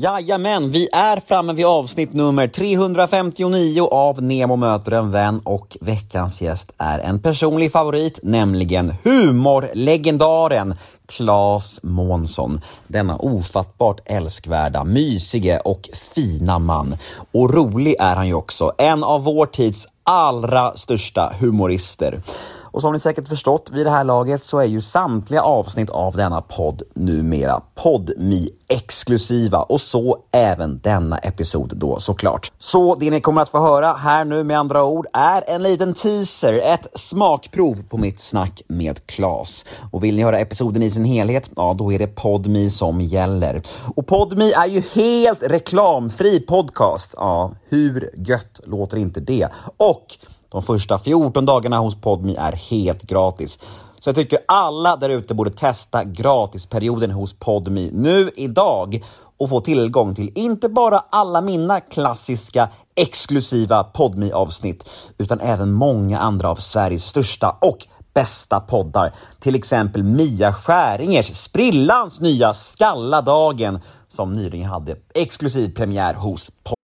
Jajamän, vi är framme vid avsnitt nummer 359 av Nemo möter en vän och veckans gäst är en personlig favorit, nämligen humorlegendaren Claes Månsson. Denna ofattbart älskvärda, mysige och fina man. Och rolig är han ju också. En av vår tids allra största humorister. Och som ni säkert förstått vid det här laget så är ju samtliga avsnitt av denna podd numera podmi exklusiva och så även denna episod då såklart. Så det ni kommer att få höra här nu med andra ord är en liten teaser, ett smakprov på mitt snack med Klas. Och vill ni höra episoden i sin helhet, ja då är det Podmi som gäller. Och Podmi är ju helt reklamfri podcast. Ja, hur gött låter inte det? Och och de första 14 dagarna hos Podmi är helt gratis. Så jag tycker alla där ute borde testa gratisperioden hos Podmi nu idag och få tillgång till inte bara alla mina klassiska exklusiva podmi avsnitt utan även många andra av Sveriges största och bästa poddar. Till exempel Mia Skäringers sprillans nya Skalladagen som nyligen hade exklusiv premiär hos Podmi.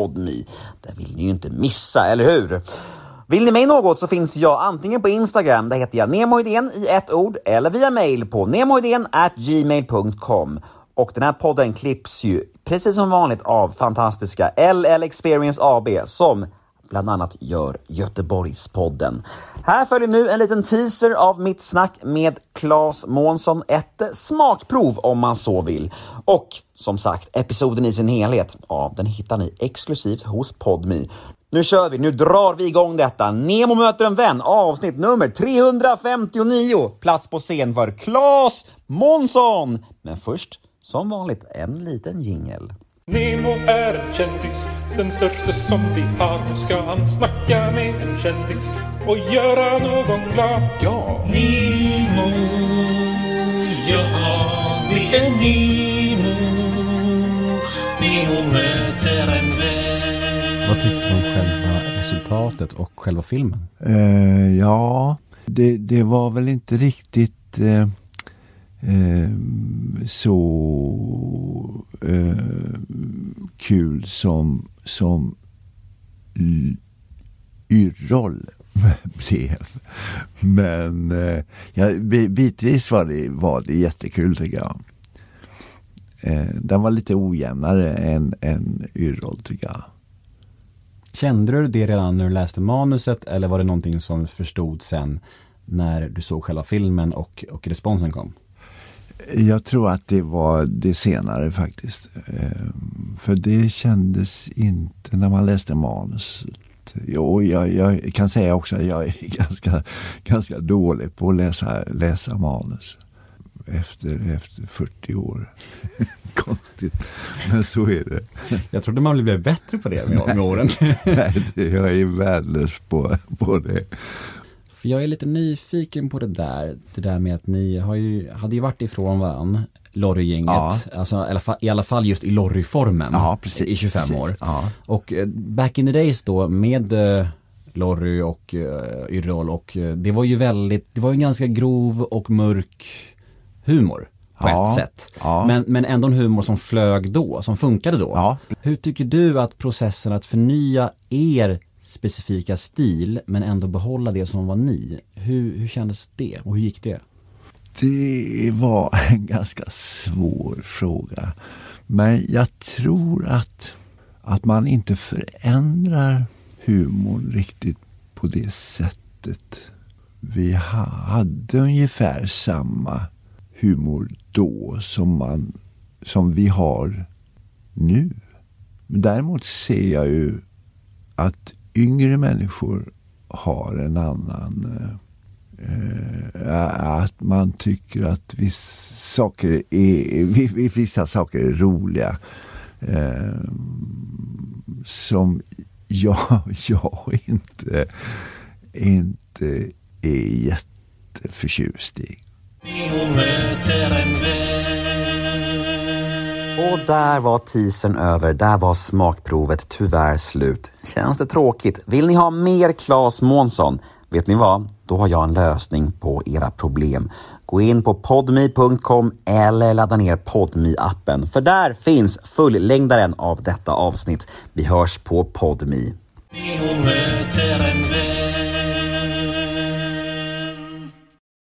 Podmi. Det vill ni ju inte missa, eller hur? Vill ni mig något så finns jag antingen på Instagram, där heter jag nemoidén i ett ord, eller via mail på nemoidén gmail.com. Och den här podden klipps ju precis som vanligt av fantastiska LL Experience AB som bland annat gör Göteborgspodden. Här följer nu en liten teaser av mitt snack med Claes Månsson, ett smakprov om man så vill. Och som sagt, episoden i sin helhet, ja, den hittar ni exklusivt hos Podmi. Nu kör vi, nu drar vi igång detta. Nemo möter en vän, avsnitt nummer 359. Plats på scen för Claes Månsson. Men först, som vanligt, en liten jingel. Nemo är en kändis, den största som vi har. Nu ska han snacka med en kändis och göra någon glad. Ja! Nemo, ja det är Nemo. Nemo möter en vän. Vad tyckte du om själva resultatet och själva filmen? Eh, ja, det, det var väl inte riktigt eh, eh, så eh, kul som, som L- Yrrol blev. Men eh, ja, bi- bitvis var det, var det jättekul tycker jag. Eh, den var lite ojämnare än, än Yrrol tycker jag. Kände du det redan när du läste manuset eller var det någonting som du förstod sen när du såg själva filmen och, och responsen kom? Jag tror att det var det senare faktiskt. Eh, För det kändes inte när man läste manus. Jo, jag, jag kan säga också att jag är ganska, ganska dålig på att läsa, läsa manus. Efter, efter 40 år. Konstigt, men så är det. Jag trodde man blev bättre på det med, med åren. Nej, jag är värdelös på, på det. För jag är lite nyfiken på det där, det där med att ni har ju, hade ju varit ifrån varann, Lorry-gänget, Ja. alltså i alla, fall, i alla fall just i Lorry-formen Ja, precis, i 25 precis, år. ja. Och eh, back in the days då med eh, Lorry och uh, Yrrol och det var ju väldigt, det var ju en ganska grov och mörk humor på Ja, ett sätt. ja. Men, men ändå en humor som flög då, som funkade då. Ja. Hur tycker du att processen att förnya er specifika stil men ändå behålla det som var ni, hur, hur kändes det och hur gick det? Det var en ganska svår fråga. Men jag tror att, att man inte förändrar humorn riktigt på det sättet. Vi hade ungefär samma humor då som, man, som vi har nu. Däremot ser jag ju att yngre människor har en annan eh, eh att man tycker att vissa saker är, vissa saker är roliga. Eh, som jag, jag inte, inte är jätteförtjust i. Och där var teasern över, där var smakprovet tyvärr slut. Känns det tråkigt? Vill ni ha mer Claes Månsson? Vet ni vad? Då har jag en lösning på era problem. Gå in på podme.com eller ladda ner podme appen för där finns fullängdaren av detta avsnitt. Vi hörs på podme.